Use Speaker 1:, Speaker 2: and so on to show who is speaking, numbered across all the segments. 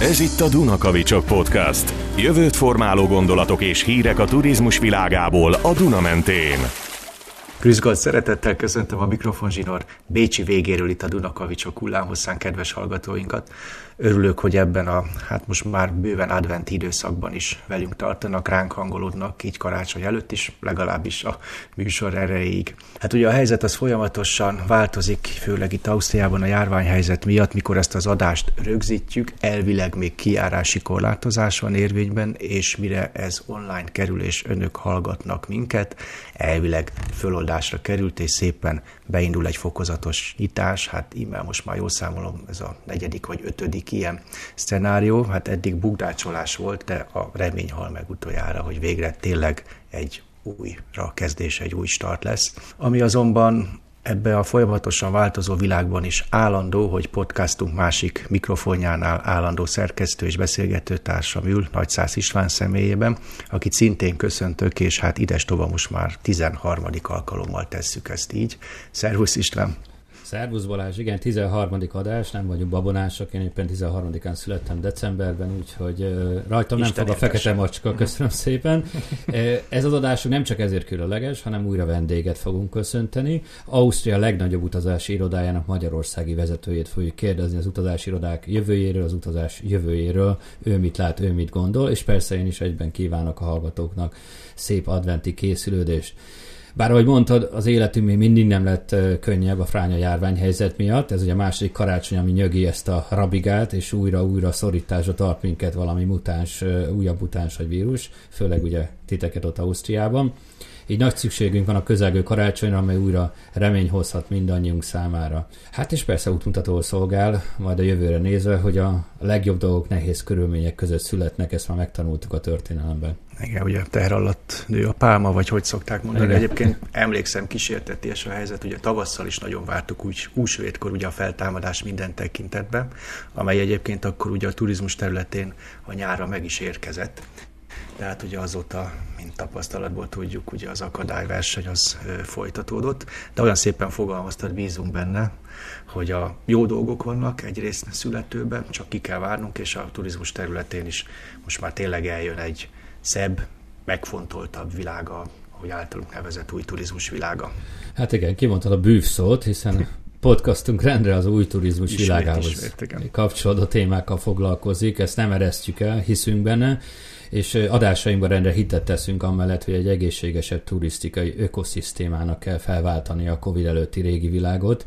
Speaker 1: Ez itt a Dunakavicsok Podcast. Jövőt formáló gondolatok és hírek a turizmus világából a Duna mentén.
Speaker 2: Krüzgold, szeretettel köszöntöm a mikrofonzsinor Bécsi végéről itt a Dunakavicsok hullámhosszán kedves hallgatóinkat. Örülök, hogy ebben a, hát most már bőven advent időszakban is velünk tartanak, ránk hangolódnak, így karácsony előtt is, legalábbis a műsor erejéig. Hát ugye a helyzet az folyamatosan változik, főleg itt Ausztriában a járványhelyzet miatt, mikor ezt az adást rögzítjük, elvileg még kiárási korlátozás van érvényben, és mire ez online kerül, és önök hallgatnak minket, elvileg föloldásra került, és szépen beindul egy fokozatos nyitás, hát immel most már jól számolom, ez a negyedik vagy ötödik ilyen szenárió, hát eddig bugdácsolás volt, de a remény hal meg utoljára, hogy végre tényleg egy újra kezdés, egy új start lesz. Ami azonban ebbe a folyamatosan változó világban is állandó, hogy podcastunk másik mikrofonjánál állandó szerkesztő és beszélgető társam ül, Nagy Szász István személyében, akit szintén köszöntök, és hát ides tova most már 13. alkalommal tesszük ezt így. Szervusz István!
Speaker 3: Szervusz Balázs, igen, 13. adás, nem vagyunk babonások, én éppen 13-án születtem decemberben, úgyhogy rajtam nem fog a fekete macska, köszönöm szépen. Ez az adásunk nem csak ezért különleges, hanem újra vendéget fogunk köszönteni. Ausztria legnagyobb utazási irodájának magyarországi vezetőjét fogjuk kérdezni az utazási irodák jövőjéről, az utazás jövőjéről, ő mit lát, ő mit gondol, és persze én is egyben kívánok a hallgatóknak szép adventi készülődést. Bár ahogy mondtad, az életünk még mindig nem lett könnyebb a fránya járványhelyzet miatt. Ez ugye a második karácsony, ami nyögi ezt a rabigát, és újra-újra szorításra tart minket valami mutáns, újabb mutáns vagy vírus, főleg ugye titeket ott Ausztriában. Így nagy szükségünk van a közelgő karácsonyra, amely újra remény hozhat mindannyiunk számára. Hát és persze útmutató szolgál, majd a jövőre nézve, hogy a legjobb dolgok nehéz körülmények között születnek, ezt már megtanultuk a történelemben.
Speaker 2: Igen, ugye teher alatt nő a pálma, vagy hogy szokták mondani. Igen. Egyébként emlékszem, kísérteties a helyzet, ugye tavasszal is nagyon vártuk úgy húsvétkor ugye a feltámadás minden tekintetben, amely egyébként akkor ugye a turizmus területén a nyára meg is érkezett. Tehát ugye azóta, mint tapasztalatból tudjuk, ugye az akadályverseny az folytatódott, de olyan szépen fogalmaztad, bízunk benne, hogy a jó dolgok vannak egyrészt születőben, csak ki kell várnunk, és a turizmus területén is most már tényleg eljön egy szebb, megfontoltabb világa, ahogy általunk nevezett új turizmus világa.
Speaker 3: Hát igen, kimondtad a bűv szót, hiszen podcastunk rendre az új turizmus ismét, világához ismét, kapcsolódó témákkal foglalkozik, ezt nem eresztjük el, hiszünk benne, és adásainkban rendre hitet teszünk amellett, hogy egy egészségesebb turisztikai ökoszisztémának kell felváltani a Covid előtti régi világot,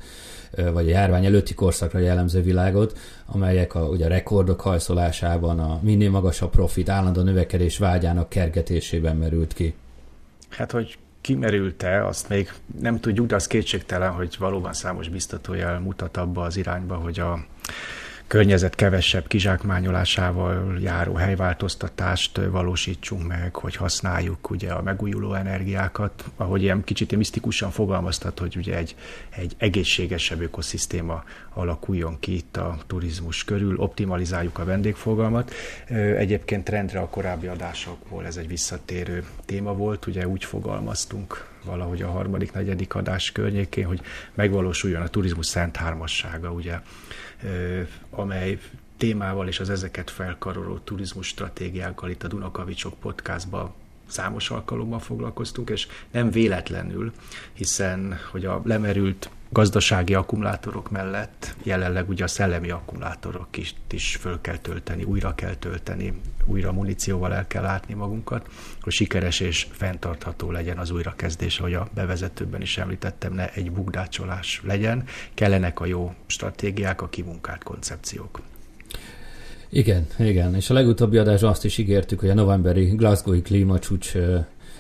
Speaker 3: vagy a járvány előtti korszakra jellemző világot, amelyek a, ugye a rekordok hajszolásában, a minél magasabb profit, állandó növekedés vágyának kergetésében merült ki.
Speaker 2: Hát, hogy kimerült-e, azt még nem tudjuk, de az kétségtelen, hogy valóban számos biztatójel mutat abba az irányba, hogy a környezet kevesebb kizsákmányolásával járó helyváltoztatást valósítsunk meg, hogy használjuk ugye a megújuló energiákat, ahogy ilyen kicsit misztikusan fogalmaztat, hogy ugye egy, egy egészségesebb ökoszisztéma alakuljon ki itt a turizmus körül, optimalizáljuk a vendégfogalmat. Egyébként rendre a korábbi adásokból ez egy visszatérő téma volt, ugye úgy fogalmaztunk valahogy a harmadik, negyedik adás környékén, hogy megvalósuljon a turizmus szent hármassága, ugye amely témával és az ezeket felkaroló turizmus stratégiákkal itt a Dunakavicsok podcastban számos alkalommal foglalkoztunk, és nem véletlenül, hiszen hogy a lemerült gazdasági akkumulátorok mellett jelenleg ugye a szellemi akkumulátorok is, is föl kell tölteni, újra kell tölteni, újra munícióval el kell látni magunkat, hogy sikeres és fenntartható legyen az újrakezdés, ahogy a bevezetőben is említettem, ne egy bugdácsolás legyen, kellenek a jó stratégiák, a kimunkált koncepciók.
Speaker 3: Igen, igen, és a legutóbbi adásban azt is ígértük, hogy a novemberi Glasgow-i klímacsúcs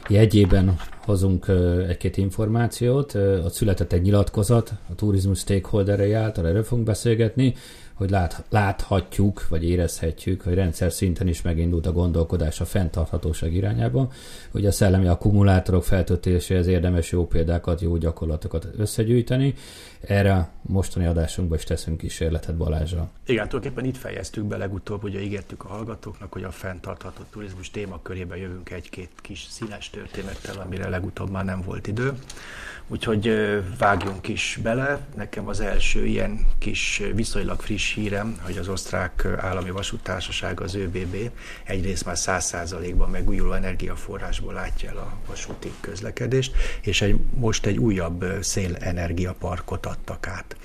Speaker 3: jegyében hozunk egy-két információt. Ott született egy nyilatkozat a turizmus stakeholderei által, erről fogunk beszélgetni hogy lát, láthatjuk, vagy érezhetjük, hogy rendszer szinten is megindult a gondolkodás a fenntarthatóság irányába, hogy a szellemi akkumulátorok feltöltéséhez érdemes jó példákat, jó gyakorlatokat összegyűjteni. Erre mostani adásunkban is teszünk kísérletet Balázsra.
Speaker 2: Igen, tulajdonképpen itt fejeztük be legutóbb, ugye ígértük a hallgatóknak, hogy a fenntartható turizmus témakörében jövünk egy-két kis színes történettel, amire legutóbb már nem volt idő. Úgyhogy vágjunk is bele. Nekem az első ilyen kis viszonylag friss hírem, hogy az osztrák állami vasútársaság, az ÖBB egyrészt már 100%-ban megújuló energiaforrásból látja el a vasúti közlekedést, és egy, most egy újabb szélenergiaparkot adtak át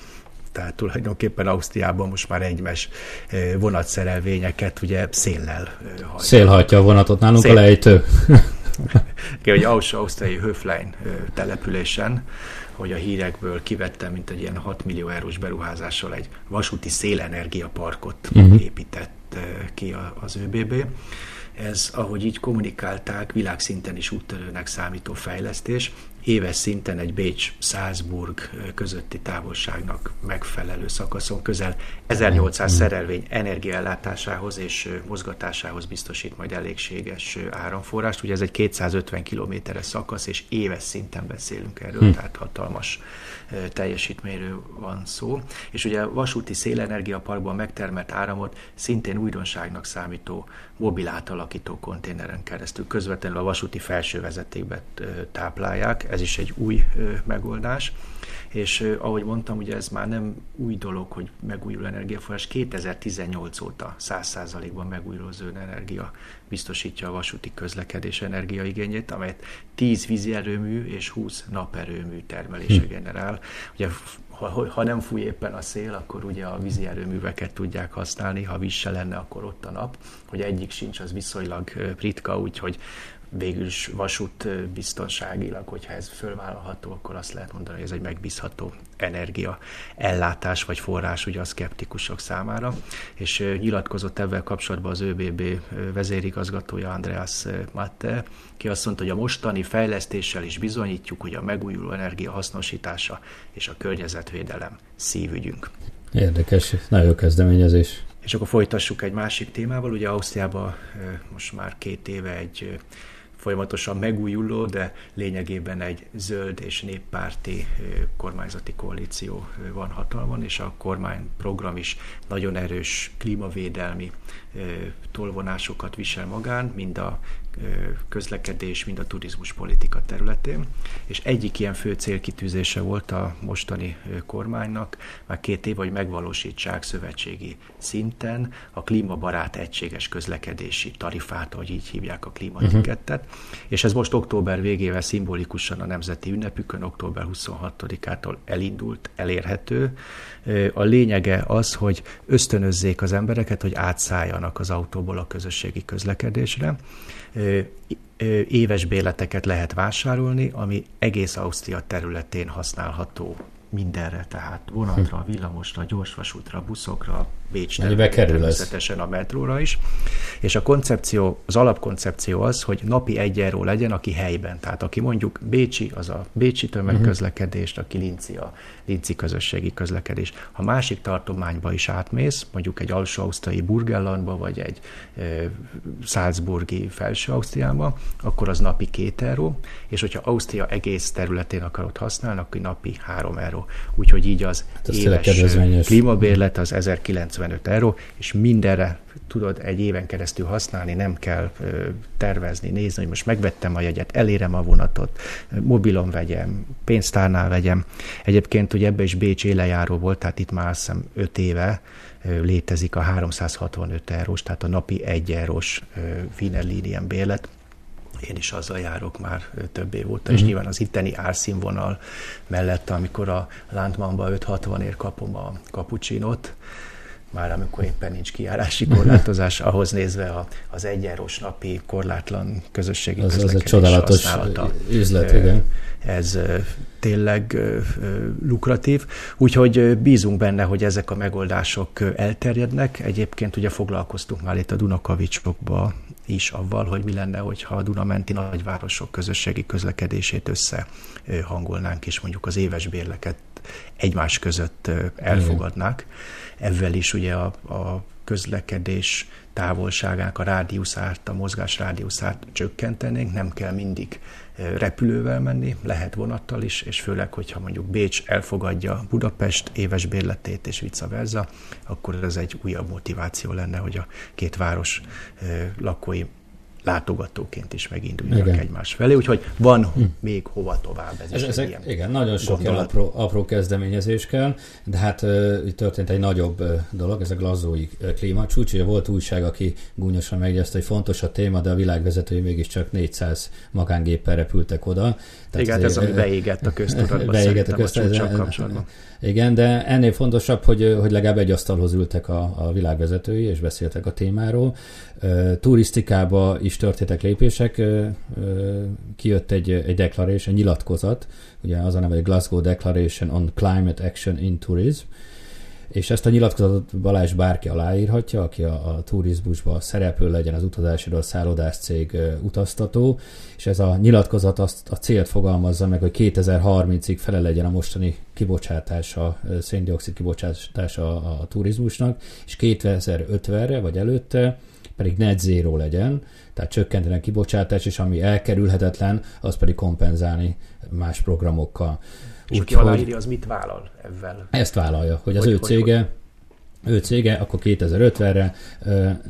Speaker 2: tehát tulajdonképpen Ausztriában most már egymes vonatszerelvényeket ugye széllel
Speaker 3: hajtja. Szélhajtja a vonatot, nálunk Szél... a lejtő.
Speaker 2: hogy Ausztriai Höflein településen hogy a hírekből kivettem, mint egy ilyen 6 millió eurós beruházással egy vasúti szélenergia parkot uh-huh. épített ki az ÖBB. Ez, ahogy így kommunikálták, világszinten is úttörőnek számító fejlesztés, éves szinten egy Bécs-Salzburg közötti távolságnak megfelelő szakaszon közel 1800 szerelvény energiaellátásához és mozgatásához biztosít majd elégséges áramforrást. Ugye ez egy 250 kilométeres szakasz, és éves szinten beszélünk erről, hm. tehát hatalmas teljesítményről van szó. És ugye a vasúti szélenergiaparkban megtermelt áramot szintén újdonságnak számító mobil átalakító konténeren keresztül közvetlenül a vasúti felső vezetékbe táplálják. Ez is egy új megoldás és ahogy mondtam, ugye ez már nem új dolog, hogy megújuló energiaforrás. 2018 óta 100%-ban megújuló zöld energia biztosítja a vasúti közlekedés energiaigényét, amelyet 10 vízi erőmű és 20 naperőmű termelése hm. generál. Ugye ha, ha nem fúj éppen a szél, akkor ugye a vízi erőműveket tudják használni, ha víz se lenne, akkor ott a nap. Hogy egyik sincs, az viszonylag ritka, úgyhogy végül is vasút biztonságilag, hogyha ez fölvállalható, akkor azt lehet mondani, hogy ez egy megbízható energia ellátás vagy forrás ugye a szkeptikusok számára, és nyilatkozott ebben kapcsolatban az ÖBB vezérigazgatója Andreas Matte, ki azt mondta, hogy a mostani fejlesztéssel is bizonyítjuk, hogy a megújuló energia hasznosítása és a környezetvédelem szívügyünk.
Speaker 3: Érdekes, nagyon kezdeményezés.
Speaker 2: És akkor folytassuk egy másik témával. Ugye Ausztriában most már két éve egy folyamatosan megújuló, de lényegében egy zöld és néppárti kormányzati koalíció van hatalmon, és a kormányprogram is nagyon erős klímavédelmi tolvonásokat visel magán, mind a közlekedés, mind a turizmus politika területén. És egyik ilyen fő célkitűzése volt a mostani kormánynak, már két év, hogy megvalósítsák szövetségi szinten a klímabarát egységes közlekedési tarifát, ahogy így hívják a klímatikettet. Uh-huh. És ez most október végével szimbolikusan a nemzeti ünnepükön, október 26-ától elindult, elérhető. A lényege az, hogy ösztönözzék az embereket, hogy átszálljanak az autóból a közösségi közlekedésre éves béleteket lehet vásárolni, ami egész Ausztria területén használható mindenre, tehát vonatra, villamosra, gyorsvasútra, buszokra, Bécs természetesen a metróra is. És a koncepció, az alapkoncepció az, hogy napi egy euró legyen, aki helyben. Tehát aki mondjuk Bécsi, az a Bécsi tömegközlekedést, aki Linci a Linci közösségi közlekedés. Ha másik tartományba is átmész, mondjuk egy alsó ausztrai Burgellandba, vagy egy e, Salzburgi felső Ausztriába, akkor az napi két euró, és hogyha Ausztria egész területén akarod használni, akkor napi három euró. Úgyhogy így az hát éves klímabérlet az 1900 95 euró, és mindenre tudod egy éven keresztül használni, nem kell tervezni, nézni, hogy most megvettem a jegyet, elérem a vonatot, mobilon vegyem, pénztárnál vegyem. Egyébként ugye ebbe is Bécs élejáró volt, tehát itt már azt hiszem 5 éve létezik a 365 eurós, tehát a napi 1 eurós Wiener bérlet, én is azzal járok már több év óta, mm-hmm. és mhm. nyilván az itteni árszínvonal mellett, amikor a Landmanba 5-60 ér kapom a kapucsinot, már amikor éppen nincs kiárási korlátozás, ahhoz nézve a, az egyenros napi korlátlan közösségi
Speaker 3: az, az egy csodálatos használata. üzlet, igen.
Speaker 2: Ez tényleg lukratív, úgyhogy bízunk benne, hogy ezek a megoldások elterjednek. Egyébként ugye foglalkoztunk már itt a Dunakavicsokba is avval, hogy mi lenne, hogyha a Dunamenti nagyvárosok közösségi közlekedését összehangolnánk, és mondjuk az éves bérleket egymás között elfogadnák. Ezzel is ugye a, a közlekedés távolságát, a rádiuszát, a mozgás rádiuszát csökkentenénk, nem kell mindig repülővel menni, lehet vonattal is, és főleg, hogyha mondjuk Bécs elfogadja Budapest éves bérletét és vice versa, akkor ez egy újabb motiváció lenne, hogy a két város lakói látogatóként is meginduljanak igen. egymás felé, úgyhogy van hm. még hova tovább.
Speaker 3: Ez, ez ezek, ilyen igen, nagyon sok apró, apró kezdeményezés kell, de hát uh, történt egy nagyobb uh, dolog, ez a glazói uh, klímacsúcs. Ugye volt újság, aki gúnyosan megjegyezte, hogy fontos a téma, de a világvezetői mégiscsak 400 magángéppel repültek oda.
Speaker 2: Tehát igen, ez ami beégett a köztudatba beégett a köztudatba.
Speaker 3: Igen, de ennél fontosabb, hogy, hogy legalább egy asztalhoz ültek a, a világvezetői, és beszéltek a témáról. Turisztikába is történtek lépések, kijött egy, egy declaration, egy nyilatkozat, ugye az a neve, hogy Glasgow Declaration on Climate Action in Tourism, és ezt a nyilatkozatot Balázs bárki aláírhatja, aki a, a turizmusban szereplő legyen az utazásról, szállodás cég utaztató, és ez a nyilatkozat azt a célt fogalmazza meg, hogy 2030-ig fele legyen a mostani kibocsátása, széndiokszid kibocsátása a, a turizmusnak, és 2050-re vagy előtte pedig net zero legyen, tehát csökkenteni a kibocsátás, és ami elkerülhetetlen, az pedig kompenzálni más programokkal.
Speaker 2: És aki aláírja, az mit vállal ebben?
Speaker 3: Ezt vállalja, hogy az hogy, ő cége, hogy, ő cége akkor 2050-re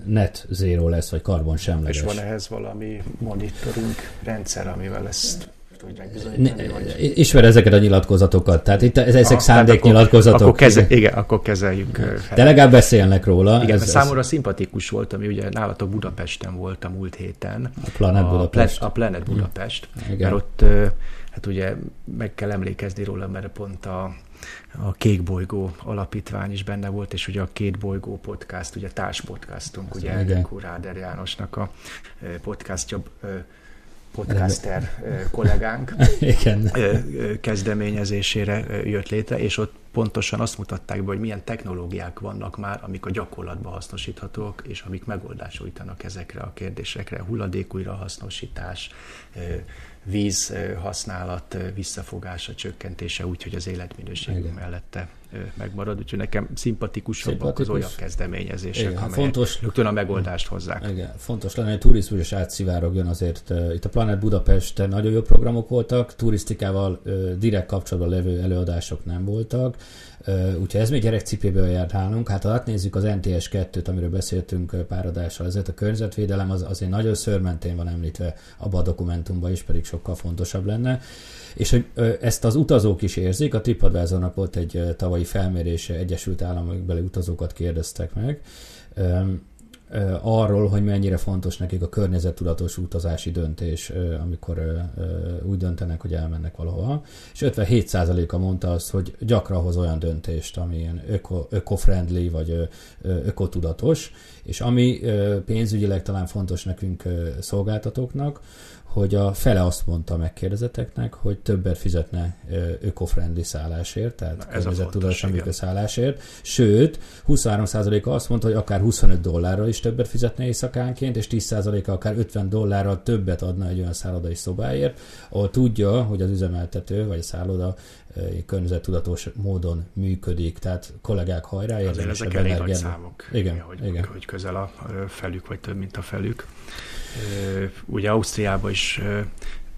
Speaker 3: net zero lesz, vagy karbon semleges.
Speaker 2: És van ehhez valami monitoring rendszer, amivel ezt tudják bizonyítani? Vagy...
Speaker 3: Ismer ezeket a nyilatkozatokat, tehát itt ezek ah, szándéknyilatkozatok.
Speaker 2: Akkor, akkor, keze, igen, akkor kezeljük.
Speaker 3: De legalább beszélnek róla.
Speaker 2: Igen, ez, számomra ez... szimpatikus volt, ami ugye nálatok Budapesten volt a múlt héten.
Speaker 3: A Planet Budapest.
Speaker 2: A Planet Budapest, igen. mert ott hát ugye meg kell emlékezni róla, mert pont a, a Kék Bolygó alapítvány is benne volt, és ugye a Két Bolygó podcast, ugye társpodcastunk, ugye Eldekó Ráder Jánosnak a podcastja podcaster kollégánk Igen. kezdeményezésére jött létre, és ott pontosan azt mutatták be, hogy milyen technológiák vannak már, amik a gyakorlatban hasznosíthatók, és amik megoldást újtanak ezekre a kérdésekre. Hulladék újrahasznosítás, víz használat visszafogása, csökkentése úgy, hogy az életminőségünk mellette megmarad, úgyhogy nekem szimpatikusabbak Szimpatikus. az olyan kezdeményezések, igen, amelyek fontos, rögtön a megoldást hozzák.
Speaker 3: Igen, fontos lenne, hogy turizmus is átszivárogjon azért. Itt a Planet Budapesten nagyon jó programok voltak, turisztikával direkt kapcsolatban levő előadások nem voltak, úgyhogy ez még gyerekcipőből járt nálunk. Hát ha átnézzük az NTS 2-t, amiről beszéltünk pár adással, ezért a környezetvédelem az azért nagyon szörmentén van említve abban a dokumentumban is, pedig sokkal fontosabb lenne. És hogy ezt az utazók is érzik, a TripAdvisornak volt egy tavalyi felmérése, Egyesült Államokbeli utazókat kérdeztek meg, arról, hogy mennyire fontos nekik a környezettudatos utazási döntés, amikor úgy döntenek, hogy elmennek valahova. És 57%-a mondta azt, hogy gyakran hoz olyan döntést, ami ilyen öko, öko-friendly vagy ökotudatos, és ami pénzügyileg talán fontos nekünk szolgáltatóknak, hogy a fele azt mondta megkérdezeteknek, hogy többet fizetne öko-friendly szállásért, tehát környezettudatos szállásért. Sőt, 23%-a azt mondta, hogy akár 25 dollárral is többet fizetne éjszakánként, és 10%-a akár 50 dollárral többet adna egy olyan szállodai szobáért, ahol tudja, hogy az üzemeltető vagy a szálloda környezettudatos módon működik. Tehát kollégák hajrá,
Speaker 2: Azért ezek elég nagy számok, igen, hogy, igen. hogy közel a felük, vagy több, mint a felük. Ugye Ausztriában is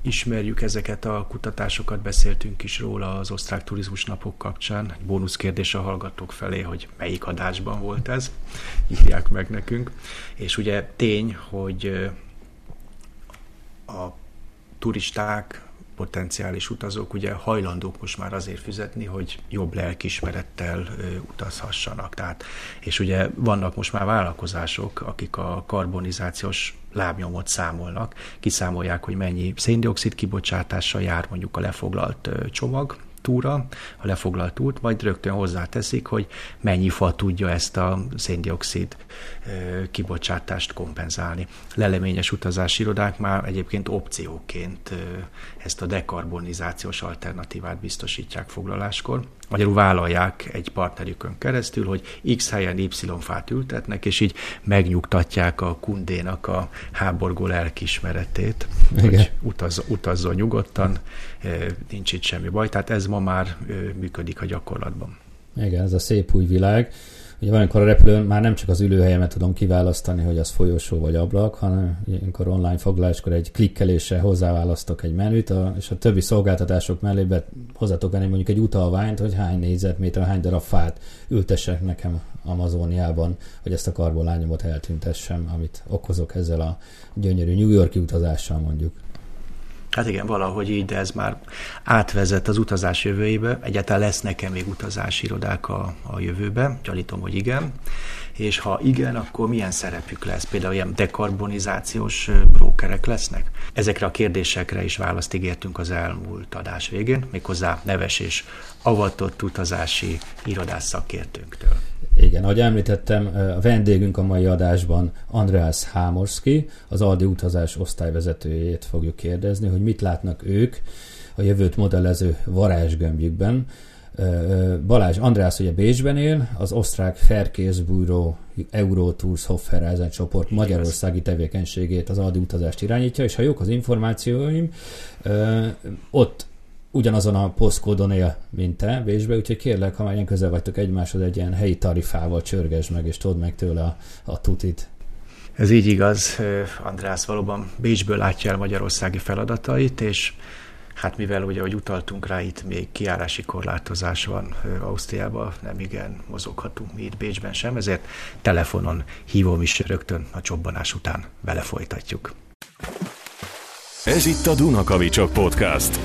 Speaker 2: ismerjük ezeket a kutatásokat, beszéltünk is róla az osztrák turizmus napok kapcsán. Egy bónusz kérdés a hallgatók felé, hogy melyik adásban volt ez, írják meg nekünk. És ugye tény, hogy a turisták potenciális utazók ugye hajlandók most már azért fizetni, hogy jobb lelkismerettel utazhassanak. Tehát, és ugye vannak most már vállalkozások, akik a karbonizációs lábnyomot számolnak, kiszámolják, hogy mennyi széndiokszid kibocsátással jár mondjuk a lefoglalt csomag, túra, a lefoglalt út, majd rögtön hozzáteszik, hogy mennyi fa tudja ezt a széndiokszid kibocsátást kompenzálni. Leleményes utazási irodák már egyébként opcióként ezt a dekarbonizációs alternatívát biztosítják foglaláskor. Magyarul vállalják egy partnerükön keresztül, hogy X helyen Y fát ültetnek, és így megnyugtatják a kundénak a háborgó lelkismeretét, Igen. hogy utaz, utazzon nyugodtan, nincs itt semmi baj. Tehát ez ma már működik a gyakorlatban.
Speaker 3: Igen, ez a szép új világ. Ugye valamikor a repülőn már nem csak az ülőhelyemet tudom kiválasztani, hogy az folyosó vagy ablak, hanem ilyenkor online foglaláskor egy klikkeléssel hozzáválasztok egy menüt, a, és a többi szolgáltatások mellé be, hozzátok venni mondjuk egy utalványt, hogy hány négyzetméter, hány darab fát ültessek nekem Amazoniában, hogy ezt a karbonlányomot eltüntessem, amit okozok ezzel a gyönyörű New Yorki utazással mondjuk.
Speaker 2: Hát igen, valahogy így, de ez már átvezet az utazás jövőjébe. Egyáltalán lesz nekem még utazási irodák a, a jövőbe, gyanítom, hogy igen. És ha igen, akkor milyen szerepük lesz? Például ilyen dekarbonizációs brókerek lesznek? Ezekre a kérdésekre is választ ígértünk az elmúlt adás végén, méghozzá neves és avatott utazási irodás szakértőnktől.
Speaker 3: Igen, ahogy említettem, a vendégünk a mai adásban Andreas Hámorszki, az Aldi utazás osztályvezetőjét fogjuk kérdezni, hogy mit látnak ők a jövőt modellező varázsgömbjükben. Balázs András ugye Bécsben él, az osztrák Ferkészbúró Eurotours Hoffereisen csoport magyarországi tevékenységét, az Aldi utazást irányítja, és ha jók az információim, ott ugyanazon a posztkódon él, mint te Bécsbe, úgyhogy kérlek, ha már ilyen közel vagytok egymáshoz, egy ilyen helyi tarifával csörgesd meg, és tudd meg tőle a, a tutit.
Speaker 2: Ez így igaz, András valóban Bécsből látja el magyarországi feladatait, és hát mivel ugye, hogy utaltunk rá, itt még kiárási korlátozás van Ausztriában, nem igen mozoghatunk mi itt Bécsben sem, ezért telefonon hívom is rögtön a csobbanás után vele folytatjuk.
Speaker 1: Ez itt a Dunakavicsok Podcast.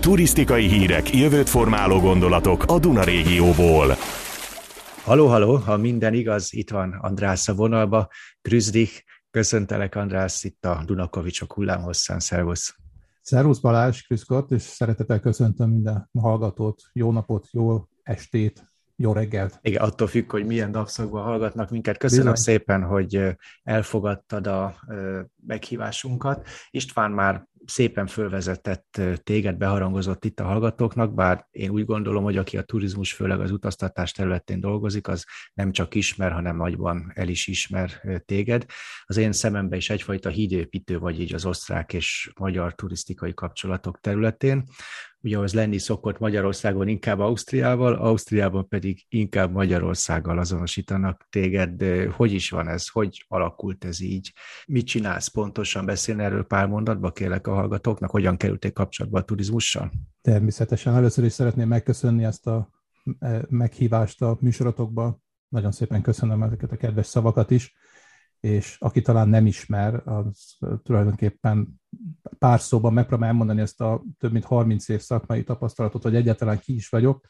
Speaker 1: Turisztikai hírek, jövőt formáló gondolatok a Duna régióból.
Speaker 2: Haló, haló, ha minden igaz, itt van András a vonalba. Grüzdich, köszöntelek András itt a Dunakavicsok hullámhosszán, szervusz.
Speaker 4: Szervusz Balázs, Kriszkot, és szeretettel köszöntöm minden hallgatót. Jó napot, jó estét, jó reggelt.
Speaker 2: Igen, attól függ, hogy milyen napszakban hallgatnak minket. Köszönöm Bizony. szépen, hogy elfogadtad a meghívásunkat. István már szépen fölvezetett téged, beharangozott itt a hallgatóknak, bár én úgy gondolom, hogy aki a turizmus, főleg az utaztatás területén dolgozik, az nem csak ismer, hanem nagyban el is ismer téged. Az én szememben is egyfajta hídépítő vagy így az osztrák és magyar turisztikai kapcsolatok területén ugye az lenni szokott Magyarországon inkább Ausztriával, Ausztriában pedig inkább Magyarországgal azonosítanak téged. Hogy is van ez? Hogy alakult ez így? Mit csinálsz pontosan? Beszélni erről pár mondatba kérlek a hallgatóknak? Hogyan kerülték kapcsolatba a turizmussal?
Speaker 4: Természetesen. Először is szeretném megköszönni ezt a e, meghívást a műsorotokba. Nagyon szépen köszönöm ezeket a kedves szavakat is és aki talán nem ismer, az tulajdonképpen pár szóban megpróbálom elmondani ezt a több mint 30 év szakmai tapasztalatot, hogy egyáltalán ki is vagyok.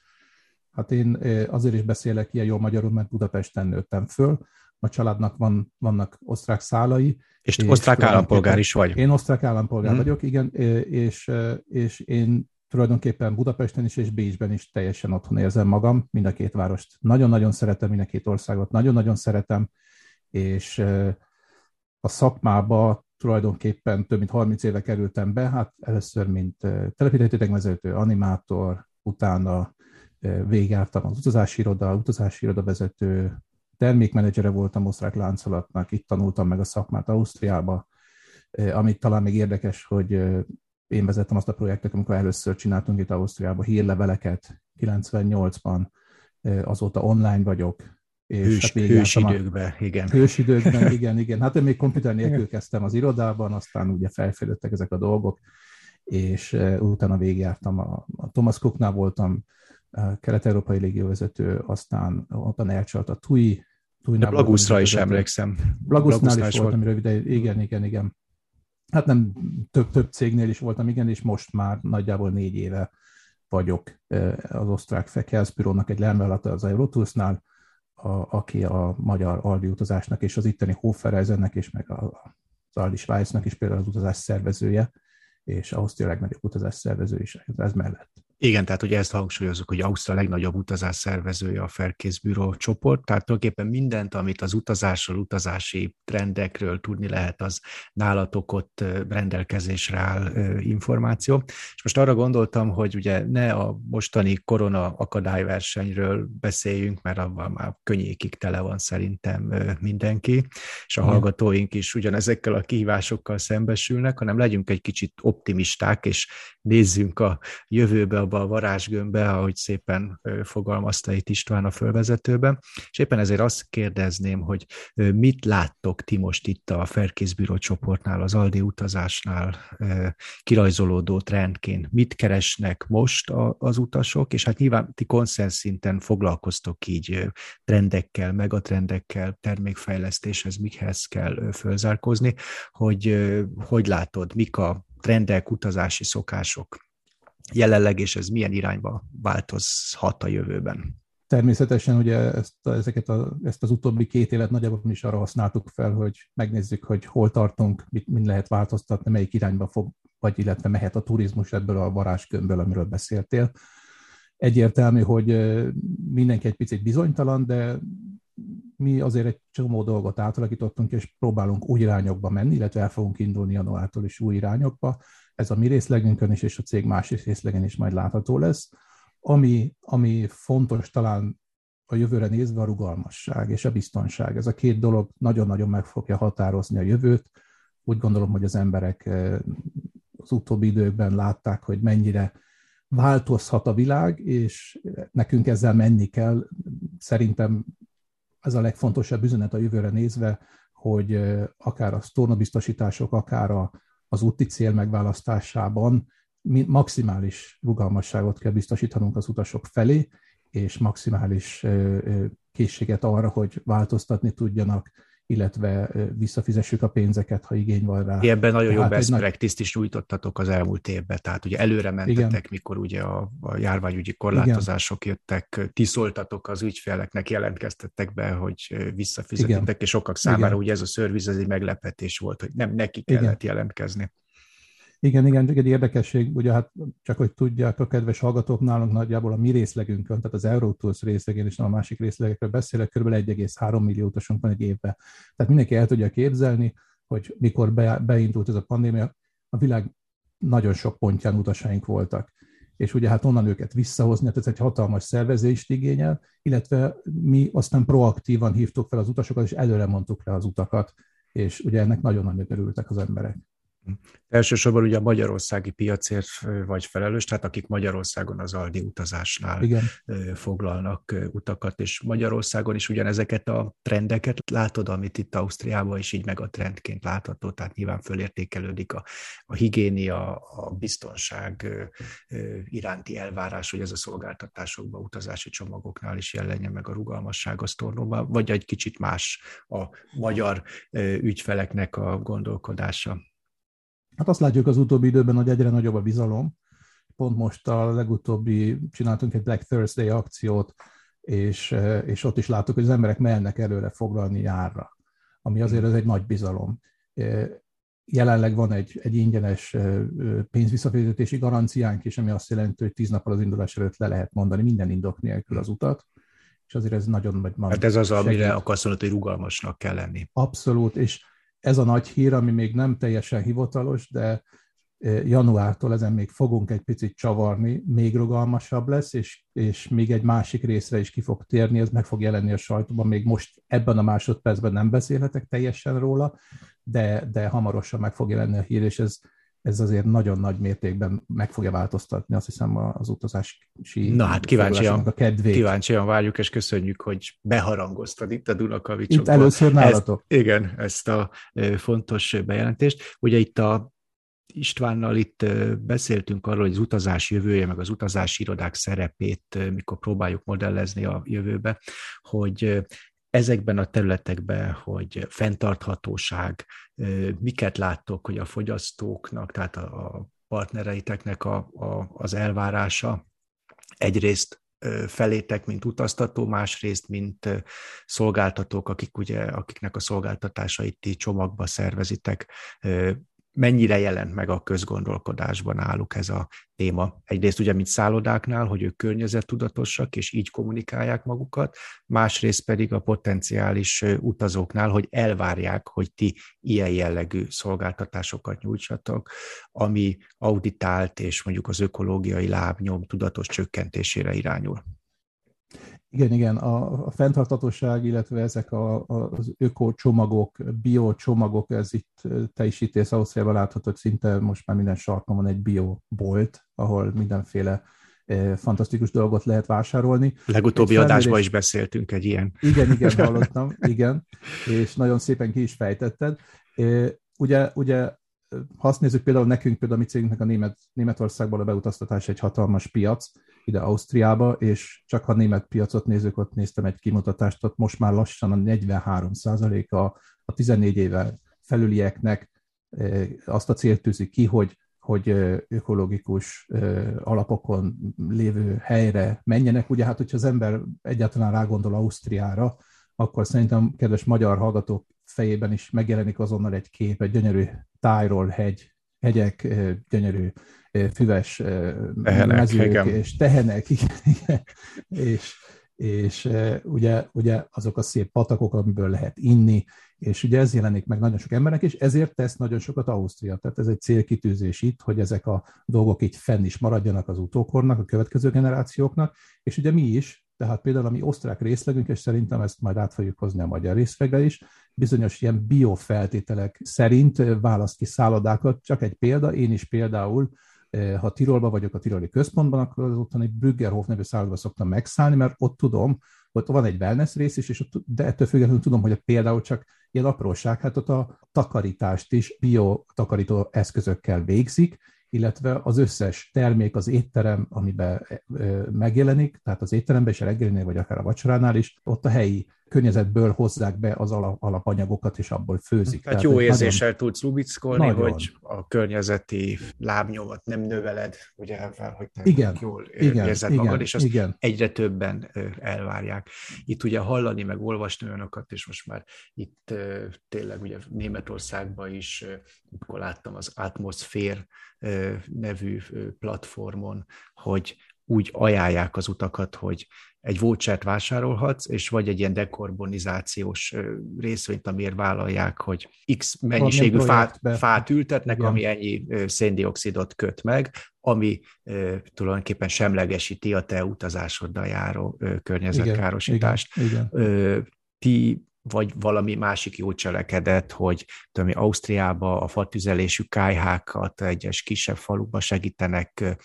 Speaker 4: Hát én azért is beszélek ilyen jó magyarul, mert Budapesten nőttem föl. A családnak van, vannak osztrák szálai.
Speaker 2: És, és osztrák állampolgár is vagy.
Speaker 4: Én osztrák állampolgár hmm. vagyok, igen, és, és én tulajdonképpen Budapesten is és Bécsben is teljesen otthon érzem magam, mind a két várost. Nagyon-nagyon szeretem, mind a két országot, nagyon-nagyon szeretem, és a szakmába tulajdonképpen több mint 30 éve kerültem be, hát először mint telepítettségvezető, animátor, utána végigjártam az utazási iroda, utazási iroda vezető, termékmenedzsere voltam osztrák láncolatnak, itt tanultam meg a szakmát Ausztriába, amit talán még érdekes, hogy én vezettem azt a projektet, amikor először csináltunk itt Ausztriába hírleveleket. 98-ban, azóta online vagyok,
Speaker 2: és Hős, hát hősidőkben, igen.
Speaker 4: Hősidőkben, igen, igen. Hát én még komputer nélkül kezdtem az irodában, aztán ugye felfejlődtek ezek a dolgok, és utána végigjártam, a, a Thomas Cooknál voltam, kelet-európai légióvezető, aztán ottan elcsalt a TUI,
Speaker 2: De Blaguszra is emlékszem.
Speaker 4: Blagusznál is voltam röviden, igen, igen, igen. Hát nem, több, több cégnél is voltam, igen, és most már nagyjából négy éve vagyok az osztrák Fekelszbürónak egy lermelata az Eurotoursnál, a, aki a magyar aldi utazásnak és az itteni Hoffereisennek és meg az Aldi Svájcnak is például az utazás szervezője, és Ausztria legnagyobb utazás szervező is ez mellett.
Speaker 2: Igen, tehát ugye ezt hangsúlyozunk, hogy Ausztria legnagyobb utazás szervezője a Ferkészbűró csoport, tehát tulajdonképpen mindent, amit az utazásról, utazási trendekről tudni lehet, az nálatok ott rendelkezésre áll információ. És most arra gondoltam, hogy ugye ne a mostani korona akadályversenyről beszéljünk, mert abban már könnyékig tele van szerintem mindenki, és a hallgatóink is ugyanezekkel a kihívásokkal szembesülnek, hanem legyünk egy kicsit optimisták, és nézzünk a jövőbe, a abba a varázsgömbbe, ahogy szépen fogalmazta itt István a fölvezetőben, és éppen ezért azt kérdezném, hogy mit láttok ti most itt a Ferkészbíró csoportnál, az Aldi utazásnál kirajzolódó trendként? Mit keresnek most az utasok, és hát nyilván ti konszensz szinten foglalkoztok így trendekkel, megatrendekkel, termékfejlesztéshez, mikhez kell fölzárkozni, hogy hogy látod, mik a trendek, utazási szokások jelenleg, és ez milyen irányba változhat a jövőben?
Speaker 4: Természetesen ugye ezt, ezeket a, ezt az utóbbi két évet nagyjából is arra használtuk fel, hogy megnézzük, hogy hol tartunk, mit, mit lehet változtatni, melyik irányba fog, vagy illetve mehet a turizmus ebből a varázskömből, amiről beszéltél. Egyértelmű, hogy mindenki egy picit bizonytalan, de mi azért egy csomó dolgot átalakítottunk, és próbálunk új irányokba menni, illetve el fogunk indulni januártól is új irányokba. Ez a mi részlegünkön is, és a cég másik részlegen is majd látható lesz. Ami, ami fontos talán a jövőre nézve a rugalmasság és a biztonság. Ez a két dolog nagyon-nagyon meg fogja határozni a jövőt. Úgy gondolom, hogy az emberek eh, az utóbbi időkben látták, hogy mennyire változhat a világ, és nekünk ezzel menni kell. Szerintem ez a legfontosabb üzenet a jövőre nézve, hogy akár a sztornabiztosítások, akár a, az úti cél megválasztásában maximális rugalmasságot kell biztosítanunk az utasok felé, és maximális készséget arra, hogy változtatni tudjanak, illetve visszafizessük a pénzeket, ha igény van rá.
Speaker 2: Ebben nagyon jó best practice is nyújtottatok az elmúlt évben, tehát ugye előre mentetek, Igen. mikor ugye a, a járványügyi korlátozások Igen. jöttek, ti szóltatok az ügyfeleknek, jelentkeztettek be, hogy visszafizetitek, Igen. és sokak számára Igen. ugye ez a szerviz, ez egy meglepetés volt, hogy nem neki kellett Igen. jelentkezni.
Speaker 4: Igen, igen, egy érdekesség, ugye hát csak hogy tudják a kedves hallgatók, nálunk nagyjából a mi részlegünkön, tehát az Eurotours részlegén és a másik részlegekről beszélek, kb. 1,3 millió utasunk van egy évben. Tehát mindenki el tudja képzelni, hogy mikor be, beindult ez a pandémia, a világ nagyon sok pontján utasaink voltak. És ugye hát onnan őket visszahozni, tehát ez egy hatalmas szervezést igényel, illetve mi aztán proaktívan hívtuk fel az utasokat, és előre mondtuk le az utakat, és ugye ennek nagyon-nagyon örültek az emberek.
Speaker 2: Elsősorban ugye a magyarországi piacért vagy felelős, tehát akik Magyarországon az Aldi utazásnál Igen. foglalnak utakat, és Magyarországon is ugyanezeket a trendeket látod, amit itt Ausztriában is így meg a trendként látható, tehát nyilván fölértékelődik a, a higiénia, a biztonság iránti elvárás, hogy ez a szolgáltatásokban, utazási csomagoknál is jelenjen meg a rugalmasság a sztornóban, vagy egy kicsit más a magyar ügyfeleknek a gondolkodása.
Speaker 4: Hát azt látjuk az utóbbi időben, hogy egyre nagyobb a bizalom. Pont most a legutóbbi csináltunk egy Black Thursday akciót, és, és ott is láttuk, hogy az emberek mernek előre foglalni járra, ami azért ez egy nagy bizalom. Jelenleg van egy, egy ingyenes pénzvisszafizetési garanciánk is, ami azt jelenti, hogy tíz nappal az indulás előtt le lehet mondani minden indok nélkül az utat, és azért ez nagyon nagy
Speaker 2: Hát ez az, segít. amire akarsz mondani, hogy rugalmasnak kell lenni.
Speaker 4: Abszolút, és ez a nagy hír, ami még nem teljesen hivatalos, de e, januártól ezen még fogunk egy picit csavarni, még rugalmasabb lesz, és, és még egy másik részre is ki fog térni, ez meg fog jelenni a sajtóban, még most ebben a másodpercben nem beszélhetek teljesen róla, de, de hamarosan meg fog jelenni a hír, és ez, ez azért nagyon nagy mértékben meg fogja változtatni, azt hiszem, az utazási
Speaker 2: Na hát kíváncsian, a kedvét. kíváncsian várjuk, és köszönjük, hogy beharangoztad itt a Dunakavicsokban.
Speaker 4: Itt először nálatok.
Speaker 2: Ezt, igen, ezt a fontos bejelentést. Ugye itt a Istvánnal itt beszéltünk arról, hogy az utazás jövője, meg az utazási irodák szerepét, mikor próbáljuk modellezni a jövőbe, hogy ezekben a területekben, hogy fenntarthatóság, miket láttok, hogy a fogyasztóknak, tehát a partnereiteknek a, a, az elvárása? Egyrészt felétek, mint utaztató, másrészt, mint szolgáltatók, akik ugye, akiknek a szolgáltatásait ti csomagba szervezitek, mennyire jelent meg a közgondolkodásban náluk ez a téma. Egyrészt ugye, mint szállodáknál, hogy ők környezettudatosak, és így kommunikálják magukat, másrészt pedig a potenciális utazóknál, hogy elvárják, hogy ti ilyen jellegű szolgáltatásokat nyújtsatok, ami auditált és mondjuk az ökológiai lábnyom tudatos csökkentésére irányul.
Speaker 4: Igen, igen, a, a fenntartatóság, illetve ezek a, az öko-csomagok, bio-csomagok, ez itt te is itt Ausztriában láthatod, szinte most már minden sarkon van egy bio-bolt, ahol mindenféle fantasztikus dolgot lehet vásárolni.
Speaker 2: Legutóbbi felmérés... adásban is beszéltünk egy ilyen.
Speaker 4: Igen, igen, hallottam, igen, és nagyon szépen ki is fejtetted. Ugye, ugye ha azt nézzük például nekünk, például a mi cégünknek a Német, Németországból a beutaztatás egy hatalmas piac, ide Ausztriába, és csak ha német piacot nézzük, ott néztem egy kimutatást, ott most már lassan a 43 a, a 14 éve felülieknek azt a célt tűzik ki, hogy hogy ökológikus alapokon lévő helyre menjenek. Ugye hát, hogyha az ember egyáltalán rágondol Ausztriára, akkor szerintem kedves magyar hallgatók fejében is megjelenik azonnal egy kép, egy gyönyörű tájról, hegy, hegyek, gyönyörű füves tehenek, mezők igen. és tehenek, igen, igen. és, és ugye, ugye azok a szép patakok, amiből lehet inni, és ugye ez jelenik meg nagyon sok embernek, és ezért tesz nagyon sokat Ausztria. Tehát ez egy célkitűzés itt, hogy ezek a dolgok így fenn is maradjanak az utókornak, a következő generációknak, és ugye mi is, tehát például a mi osztrák részlegünk, és szerintem ezt majd át fogjuk hozni a magyar részlegre is, bizonyos ilyen biofeltételek szerint választ ki szállodákat. Csak egy példa, én is például ha Tirolba vagyok, a Tiroli központban, akkor az ottani Brüggerhof nevű szállodba szoktam megszállni, mert ott tudom, ott van egy wellness rész is, és ott, de ettől függetlenül tudom, hogy például csak ilyen apróság, hát ott a takarítást is biotakarító eszközökkel végzik, illetve az összes termék, az étterem, amiben megjelenik, tehát az étteremben és a reggelinél, vagy akár a vacsoránál is, ott a helyi környezetből hozzák be az alapanyagokat, és abból főzik.
Speaker 2: Tehát, Tehát jó érzéssel nagyon... tudsz lubickolni, nagyon. hogy a környezeti lábnyomat nem növeled, ugye ezzel, hogy te igen, jól igen, érzed igen, magad, és azt igen. egyre többen elvárják. Itt ugye hallani, meg olvasni olyanokat, és most már itt tényleg ugye Németországban is, amikor láttam az Atmosphere nevű platformon, hogy úgy ajánlják az utakat, hogy egy vouchert vásárolhatsz, és vagy egy ilyen dekarbonizációs részvényt, amiért vállalják, hogy X mennyiségű fát, fát ültetnek, Igen. ami ennyi széndiokszidot köt meg, ami tulajdonképpen semlegesíti a te utazásoddal járó környezetkárosítást. Igen. Igen. Ti vagy valami másik jó cselekedet, hogy tudom, Ausztriába a fatüzelésű kájhákat egyes kisebb faluba segítenek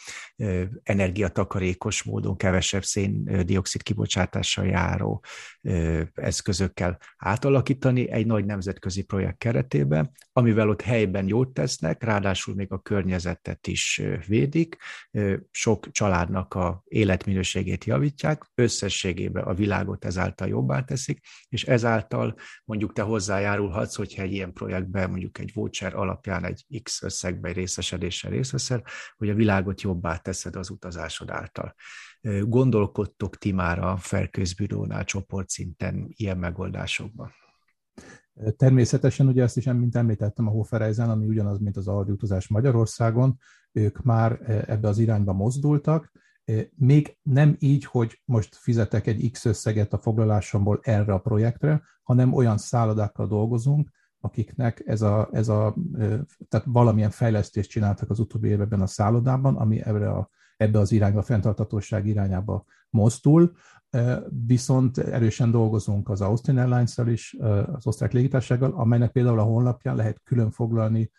Speaker 2: energiatakarékos módon kevesebb széndiokszid kibocsátással járó eszközökkel átalakítani egy nagy nemzetközi projekt keretében, amivel ott helyben jót tesznek, ráadásul még a környezetet is védik, sok családnak a életminőségét javítják, összességében a világot ezáltal jobbá teszik, és ezáltal mondjuk te hozzájárulhatsz, hogyha egy ilyen projektben mondjuk egy voucher alapján egy X összegben részesedéssel részt hogy a világot jobbá teszed az utazásod által. Gondolkodtok ti már a felközbürónál csoportszinten ilyen megoldásokban?
Speaker 4: Természetesen, ugye ezt is, mint említettem, a Hofereisen, ami ugyanaz, mint az Aldi utazás Magyarországon, ők már ebbe az irányba mozdultak, még nem így, hogy most fizetek egy X összeget a foglalásomból erre a projektre, hanem olyan szállodákkal dolgozunk, akiknek ez a, ez a tehát valamilyen fejlesztést csináltak az utóbbi években a szállodában, ami ebbe, a, ebbe az irányba, a fenntartatóság irányába mozdul, viszont erősen dolgozunk az Austin airlines is, az osztrák légitársággal, amelynek például a honlapján lehet külön foglalni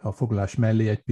Speaker 4: a foglalás mellé egy